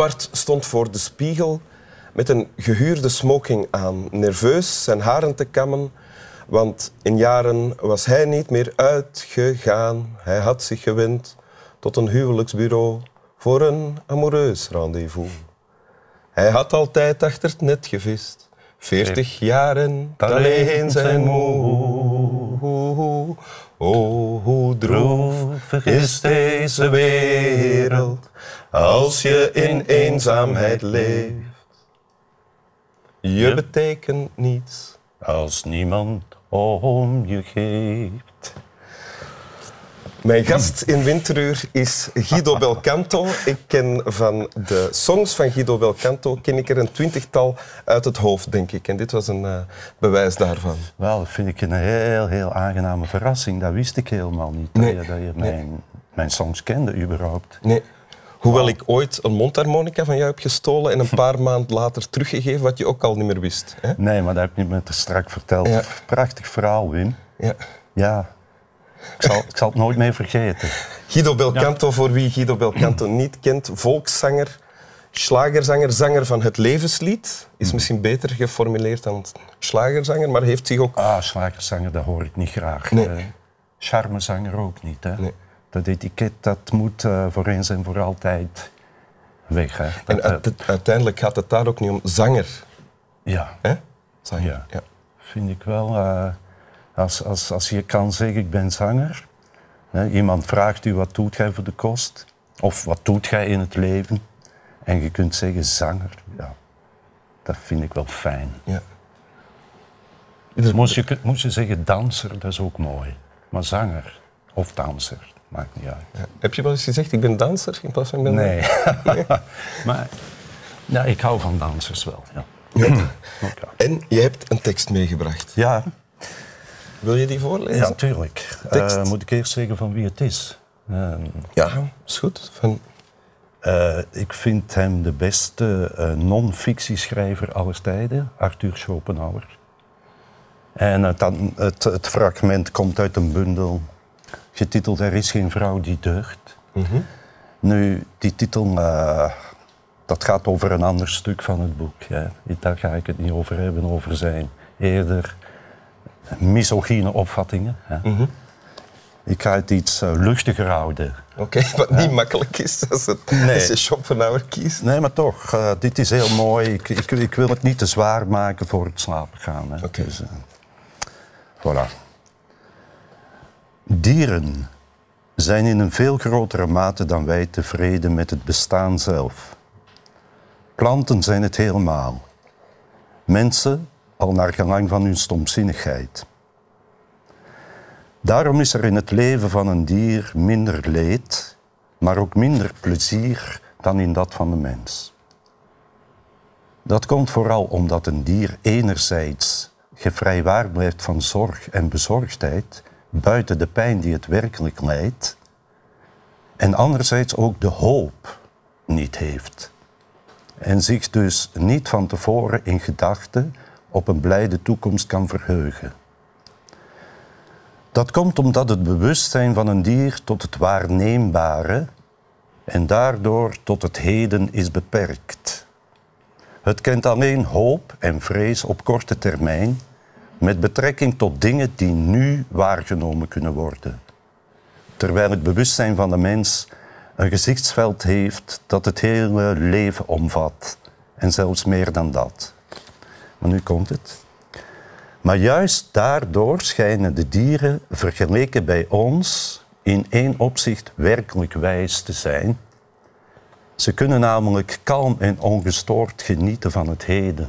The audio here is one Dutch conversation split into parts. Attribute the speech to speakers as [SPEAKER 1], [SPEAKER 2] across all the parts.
[SPEAKER 1] Edward stond voor de spiegel met een gehuurde smoking aan, nerveus zijn haren te kammen, want in jaren was hij niet meer uitgegaan. Hij had zich gewend tot een huwelijksbureau voor een amoureus rendezvous. Hij had altijd achter het net gevist, veertig jaren alleen zijn moe. Oh, hoe droevig is deze wereld als je in eenzaamheid leeft. Je betekent niets
[SPEAKER 2] Als niemand om je geeft.
[SPEAKER 1] Mijn gast in Winteruur is Guido Belcanto. Ik ken van de songs van Guido Belcanto ken ik er een twintigtal uit het hoofd, denk ik. En dit was een eh, bewijs daarvan.
[SPEAKER 2] Wel, dat vind ik een heel, heel aangename verrassing. Dat wist ik helemaal niet,
[SPEAKER 1] Nee.
[SPEAKER 2] dat je, dat je mijn, mijn songs kende überhaupt.
[SPEAKER 1] Nee. Hoewel ik ooit een mondharmonica van jou heb gestolen en een paar maanden later teruggegeven, wat je ook al niet meer wist. Hè?
[SPEAKER 2] Nee, maar dat heb je me te strak verteld.
[SPEAKER 1] Ja.
[SPEAKER 2] Prachtig verhaal, Wim.
[SPEAKER 1] Ja.
[SPEAKER 2] Ja, ik zal, ik zal het nooit meer vergeten.
[SPEAKER 1] Guido Belcanto, voor wie Guido Belcanto niet kent, volkszanger, slagerzanger, zanger van het levenslied. Is misschien beter geformuleerd dan slagerzanger, maar heeft zich ook...
[SPEAKER 2] Ah, slagerzanger, dat hoor ik niet graag.
[SPEAKER 1] Nee.
[SPEAKER 2] Eh, charmezanger ook niet. Hè?
[SPEAKER 1] Nee.
[SPEAKER 2] Dat etiket dat moet eh, voor eens en voor altijd weg. Hè? Dat,
[SPEAKER 1] En
[SPEAKER 2] eh,
[SPEAKER 1] uit- uiteindelijk gaat het daar ook niet om. Zanger.
[SPEAKER 2] ja,
[SPEAKER 1] Hè? Zanger.
[SPEAKER 2] Ja.
[SPEAKER 1] Ja.
[SPEAKER 2] vind ik wel. eh, als, als, als je kan zeggen, ik ben zanger. Hè, iemand vraagt u, wat doet jij voor de kost? Of wat doet jij in het leven? En je kunt zeggen, zanger. Ja, dat vind ik wel fijn.
[SPEAKER 1] Ja.
[SPEAKER 2] Moest je, moest je zeggen danser, dat is ook mooi. Maar zanger of danser, maakt niet uit.
[SPEAKER 1] Ja. Heb je wel eens gezegd, ik ben danser in plaats van ik ben
[SPEAKER 2] Nee. maar ja, ik hou van dansers wel. Ja.
[SPEAKER 1] En je hebt een tekst meegebracht.
[SPEAKER 2] ja,
[SPEAKER 1] Wil je die voorlezen?
[SPEAKER 2] ja, natuurlijk.
[SPEAKER 1] Tekst.
[SPEAKER 2] Eh, moet ik eerst zeggen van wie het is? Ehm,
[SPEAKER 1] Ja, is goed. Van,
[SPEAKER 2] Eh, ik vind hem de beste eh, non-fictieschrijver aller tijden, Arthur Schopenhauer. En het, dan- het, het fragment komt uit een bundel getiteld Er is geen vrouw die deugt. Nu, die titel, eh, dat gaat over een ander stuk van het boek. Ja. Daar ga ik het niet over hebben, over zijn eerder misogyne opvattingen. hè. Ik ga het iets eh, luchtiger houden.
[SPEAKER 1] Oké, wat niet makkelijk is als, het,
[SPEAKER 2] Nee.
[SPEAKER 1] als je Schopenhauer kiest.
[SPEAKER 2] Nee, maar toch, eh, dit is heel mooi. Ik, ik, ik wil het niet te zwaar maken voor het slapen gaan. Hè.
[SPEAKER 1] Oké.
[SPEAKER 2] Dus, eh, voilà. Dieren zijn in een veel grotere mate dan wij tevreden met het bestaan zelf. Planten zijn het helemaal. Mensen al naar gelang van hun stomzinnigheid. Daarom is er in het leven van een dier minder leed, maar ook minder plezier dan in dat van de mens. Dat komt vooral omdat een dier enerzijds gevrijwaar blijft van zorg en bezorgdheid, buiten de pijn die het werkelijk lijdt, en anderzijds ook de hoop niet heeft. En zich dus niet van tevoren in gedachten op een blijde toekomst kan verheugen. Dat komt omdat het bewustzijn van een dier tot het waarneembare en daardoor tot het heden is beperkt. Het kent alleen hoop en vrees op korte termijn met betrekking tot dingen die nu waargenomen kunnen worden. Terwijl het bewustzijn van de mens een gezichtsveld heeft dat het hele leven omvat en zelfs meer dan dat. Maar nu komt het. Maar juist daardoor schijnen de dieren vergeleken bij ons in één opzicht werkelijk wijs te zijn. Ze kunnen namelijk kalm en ongestoord genieten van het heden.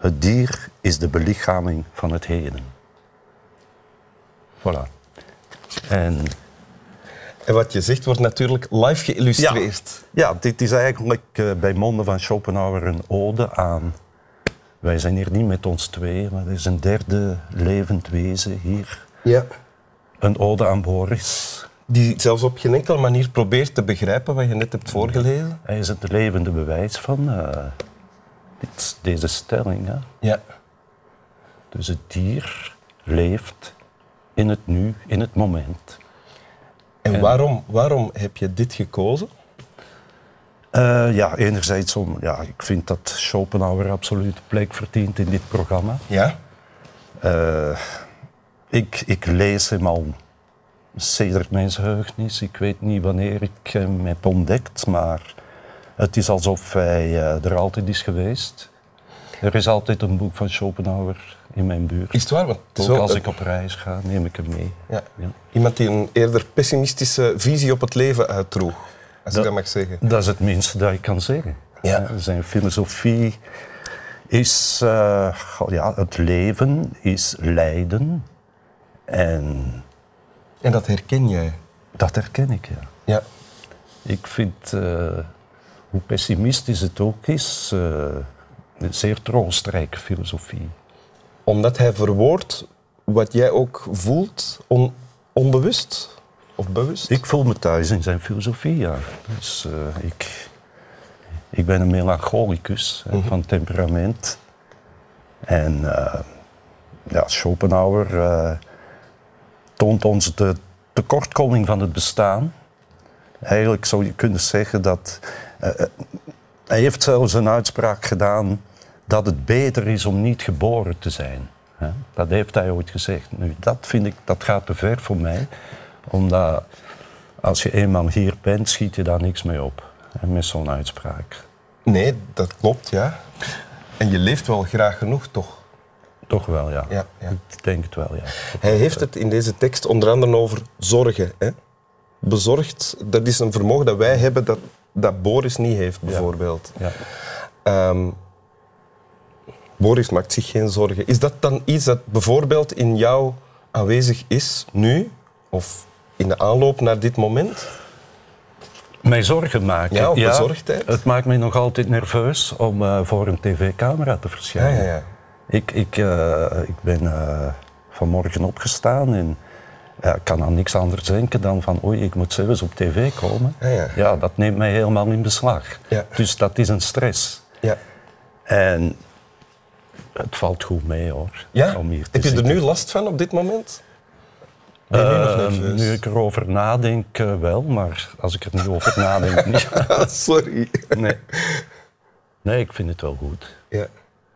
[SPEAKER 2] Het dier is de belichaming van het heden. Voilà. En
[SPEAKER 1] En wat je zegt wordt natuurlijk live geïllustreerd.
[SPEAKER 2] ja, dit is eigenlijk eh, bij monden van Schopenhauer een ode aan. Wij zijn hier niet met ons twee, maar er is een derde levend wezen hier.
[SPEAKER 1] Ja.
[SPEAKER 2] Een ode aan Boris.
[SPEAKER 1] Die zelfs op geen enkele manier probeert te begrijpen wat je net hebt voorgelezen.
[SPEAKER 2] Hij is het levende bewijs van eh, dit, deze stelling. Hè?
[SPEAKER 1] Ja.
[SPEAKER 2] Dus het dier leeft in het nu, in het moment.
[SPEAKER 1] En waarom, waarom heb je dit gekozen?
[SPEAKER 2] Eh, ja, enerzijds om, ja, ik vind dat Schopenhauer absoluut plek verdient in dit programma.
[SPEAKER 1] Ja?
[SPEAKER 2] Eh, ik, ik lees hem al sedert mijn geheugenis. Ik weet niet wanneer ik hem heb ontdekt, maar het is alsof hij eh, er altijd is geweest. Er is altijd een boek van Schopenhauer in mijn buurt.
[SPEAKER 1] Is het waar? Want het
[SPEAKER 2] Ook als
[SPEAKER 1] een-
[SPEAKER 2] ik op reis ga, neem ik hem mee.
[SPEAKER 1] ja.
[SPEAKER 2] Ja.
[SPEAKER 1] Iemand die een eerder pessimistische visie op het leven uitdroeg, als ik
[SPEAKER 2] Dat-
[SPEAKER 1] mag zeggen.
[SPEAKER 2] Dat is het minste dat ik kan zeggen.
[SPEAKER 1] Ja.
[SPEAKER 2] Eh, Zijn filosofie is eh, ja, het leven, is lijden. En
[SPEAKER 1] En dat herken jij.
[SPEAKER 2] dat herken ik, ja.
[SPEAKER 1] Ja.
[SPEAKER 2] Ik vind, eh, hoe pessimistisch het ook is, eh, een zeer troostrijke filosofie.
[SPEAKER 1] Omdat hij verwoordt wat jij ook voelt, on- onbewust of bewust.
[SPEAKER 2] Ik voel me thuis in zijn filosofie, ja. Dus eh, ik, ik ben een melancholicus hè, van temperament. En eh, ja, Schopenhauer toont ons de tekortkoming van het bestaan. Eigenlijk zou je kunnen zeggen dat... eh, eh, hij heeft zelfs een uitspraak gedaan dat het beter is om niet geboren te zijn. hè. Dat heeft hij ooit gezegd. Nu, dat vind ik, dat gaat te ver voor mij. Omdat als je eenmaal hier bent, schiet je daar niks mee op. hè, Met zo'n uitspraak.
[SPEAKER 1] Nee, dat klopt, ja. En je leeft wel graag genoeg, toch?
[SPEAKER 2] Toch wel, ja.
[SPEAKER 1] Ja, ja.
[SPEAKER 2] Ik denk het wel, ja.
[SPEAKER 1] Hij heeft het in deze tekst onder andere over zorgen. Hè? Bezorgd, dat is een vermogen dat wij hebben dat, dat Boris niet heeft, bijvoorbeeld.
[SPEAKER 2] ja.
[SPEAKER 1] Ehm, Boris maakt zich geen zorgen. Is dat dan iets dat bijvoorbeeld in jou aanwezig is, nu? Of in de aanloop naar dit moment?
[SPEAKER 2] Mij zorgen maken.
[SPEAKER 1] Ja, of bezorgdheid?
[SPEAKER 2] Het maakt mij nog altijd nerveus om eh, voor een tv-camera te
[SPEAKER 1] Ja,
[SPEAKER 2] verschijnen.
[SPEAKER 1] ja, ja.
[SPEAKER 2] Ik, ik, eh, ik ben eh, vanmorgen opgestaan en ja, ik kan aan niks anders denken dan van oei, ik moet zelfs op tv komen.
[SPEAKER 1] Ja, ja.
[SPEAKER 2] dat neemt mij helemaal in beslag.
[SPEAKER 1] Ja.
[SPEAKER 2] Dus dat is een stress.
[SPEAKER 1] ja.
[SPEAKER 2] En het valt goed mee hoor.
[SPEAKER 1] ja?
[SPEAKER 2] Om hier te
[SPEAKER 1] Heb je er nu last van op dit moment? Je nu
[SPEAKER 2] nu ik erover nadenk eh, wel, maar als ik er niet over nadenk niet.
[SPEAKER 1] Sorry.
[SPEAKER 2] Nee. nee, ik vind het wel goed.
[SPEAKER 1] Ja.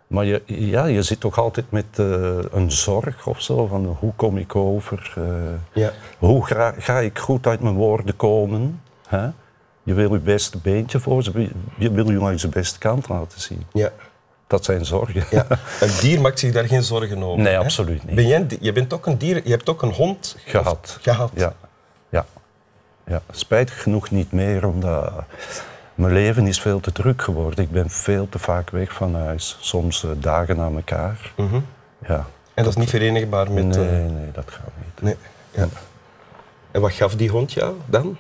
[SPEAKER 2] Maar je, ja, je zit toch altijd met eh, een zorg of zo, van hoe kom ik over? eh,
[SPEAKER 1] Ja.
[SPEAKER 2] Hoe ga, ga ik goed uit mijn woorden komen? Hè? Je wil je beste beentje voor ze, je wil je langs de beste kant laten zien.
[SPEAKER 1] Ja.
[SPEAKER 2] Dat zijn zorgen.
[SPEAKER 1] Ja. Een dier maakt zich daar geen zorgen over.
[SPEAKER 2] Nee,
[SPEAKER 1] hè?
[SPEAKER 2] absoluut niet.
[SPEAKER 1] Ben jij, je bent ook een dier, je hebt ook een hond
[SPEAKER 2] Gehad.
[SPEAKER 1] gehad.
[SPEAKER 2] Ja. ja. ja. Spijtig genoeg niet meer, omdat mijn leven is veel te druk geworden. Ik ben veel te vaak weg van huis, soms eh, dagen na elkaar.
[SPEAKER 1] Mhm.
[SPEAKER 2] Ja.
[SPEAKER 1] En dat is niet verenigbaar met...
[SPEAKER 2] Nee,
[SPEAKER 1] eh,
[SPEAKER 2] nee, dat gaat niet.
[SPEAKER 1] nee. Ja. En wat gaf die hond jou dan?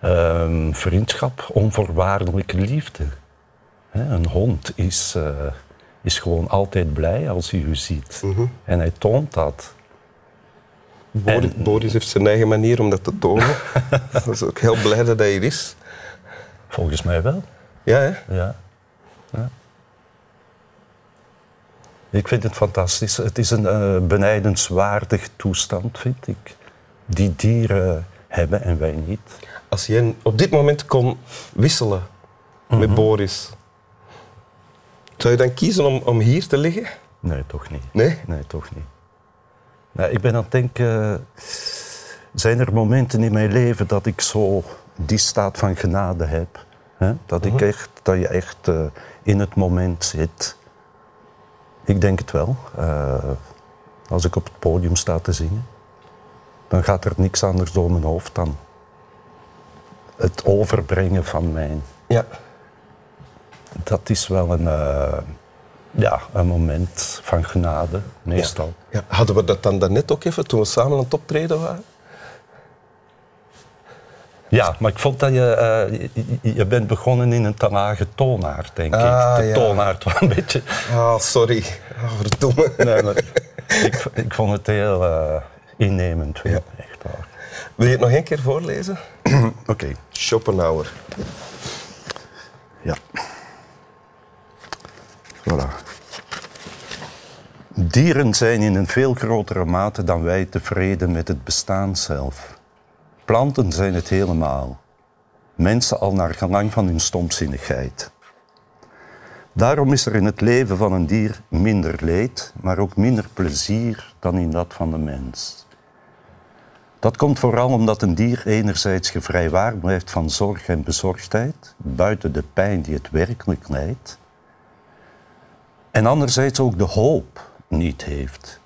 [SPEAKER 2] Ehm, vriendschap, onvoorwaardelijke liefde. Een hond is, eh, is gewoon altijd blij als hij u ziet.
[SPEAKER 1] Mhm.
[SPEAKER 2] En hij toont dat.
[SPEAKER 1] Boris, Boris heeft zijn eigen manier om dat te tonen. dat is ook heel blij dat hij hier is.
[SPEAKER 2] Volgens mij wel.
[SPEAKER 1] Ja, hè?
[SPEAKER 2] Ja. ja. Ik vind het fantastisch. Het is een eh, benijdenswaardig toestand, vind ik. Die dieren hebben en wij niet.
[SPEAKER 1] Als jij op dit moment kon wisselen met Boris, zou je dan kiezen om, om hier te liggen?
[SPEAKER 2] Nee, toch niet.
[SPEAKER 1] Nee?
[SPEAKER 2] Nee, toch niet. Ik ben aan het denken, zijn er momenten in mijn leven dat ik zo die staat van genade heb? Hè? Dat, ik echt, dat je echt eh, in het moment zit. Ik denk het wel. Eh, als ik op het podium sta te zingen, dan gaat er niks anders door mijn hoofd dan het overbrengen van mijn.
[SPEAKER 1] Ja.
[SPEAKER 2] Dat is wel een, eh, ja, een moment van genade, meestal.
[SPEAKER 1] ja. Hadden we dat dan daarnet ook even, toen we samen aan het optreden waren?
[SPEAKER 2] Ja, maar ik vond dat je, eh, je, je bent begonnen in een te lage toonaard, denk
[SPEAKER 1] Ah,
[SPEAKER 2] ik. De
[SPEAKER 1] ja.
[SPEAKER 2] toonaard was een beetje...
[SPEAKER 1] Ah, sorry. Ah, verdomme.
[SPEAKER 2] Nee, maar ik, ik vond het heel eh, innemend,
[SPEAKER 1] Ja.
[SPEAKER 2] echt waar.
[SPEAKER 1] Wil je het nog één keer voorlezen?
[SPEAKER 2] Oké,
[SPEAKER 1] Schopenhauer.
[SPEAKER 2] ja. Voilà. Dieren zijn in een veel grotere mate dan wij tevreden met het bestaan zelf. Planten zijn het helemaal. mensen al naar gelang van hun stomzinnigheid. Daarom is er in het leven van een dier minder leed, maar ook minder plezier dan in dat van de mens. Dat komt vooral omdat een dier enerzijds gevrijwaard blijft van zorg en bezorgdheid, buiten de pijn die het werkelijk lijdt, en anderzijds ook de hoop niet heeft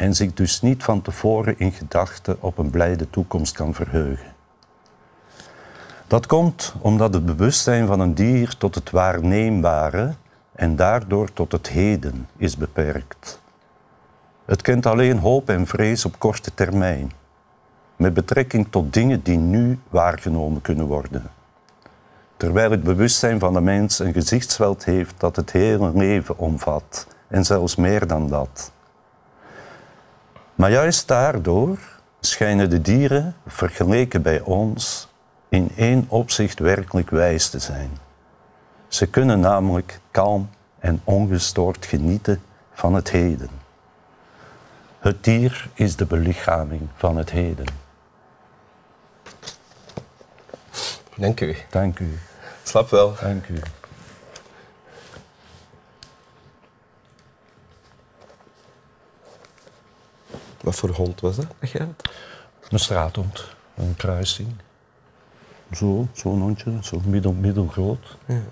[SPEAKER 2] en zich dus niet van tevoren in gedachten op een blijde toekomst kan verheugen. Dat komt omdat het bewustzijn van een dier tot het waarneembare en daardoor tot het heden is beperkt. Het kent alleen hoop en vrees op korte termijn, met betrekking tot dingen die nu waargenomen kunnen worden. Terwijl het bewustzijn van de mens een gezichtsveld heeft dat het hele leven omvat en zelfs meer dan dat. Maar juist daardoor schijnen de dieren, vergeleken bij ons, in één opzicht werkelijk wijs te zijn. Ze kunnen namelijk kalm en ongestoord genieten van het heden. Het dier is de belichaming van het heden.
[SPEAKER 1] Dank u.
[SPEAKER 2] Dank u.
[SPEAKER 1] Slap wel.
[SPEAKER 2] Dank u.
[SPEAKER 1] Wat voor hond was dat? dat jij had?
[SPEAKER 2] Een straathond, een kruising. Zo, zo'n hondje, zo middel, middelgroot.
[SPEAKER 1] Ja.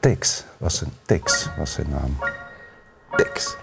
[SPEAKER 2] Tex was zijn, Tex was zijn naam.
[SPEAKER 1] Tex.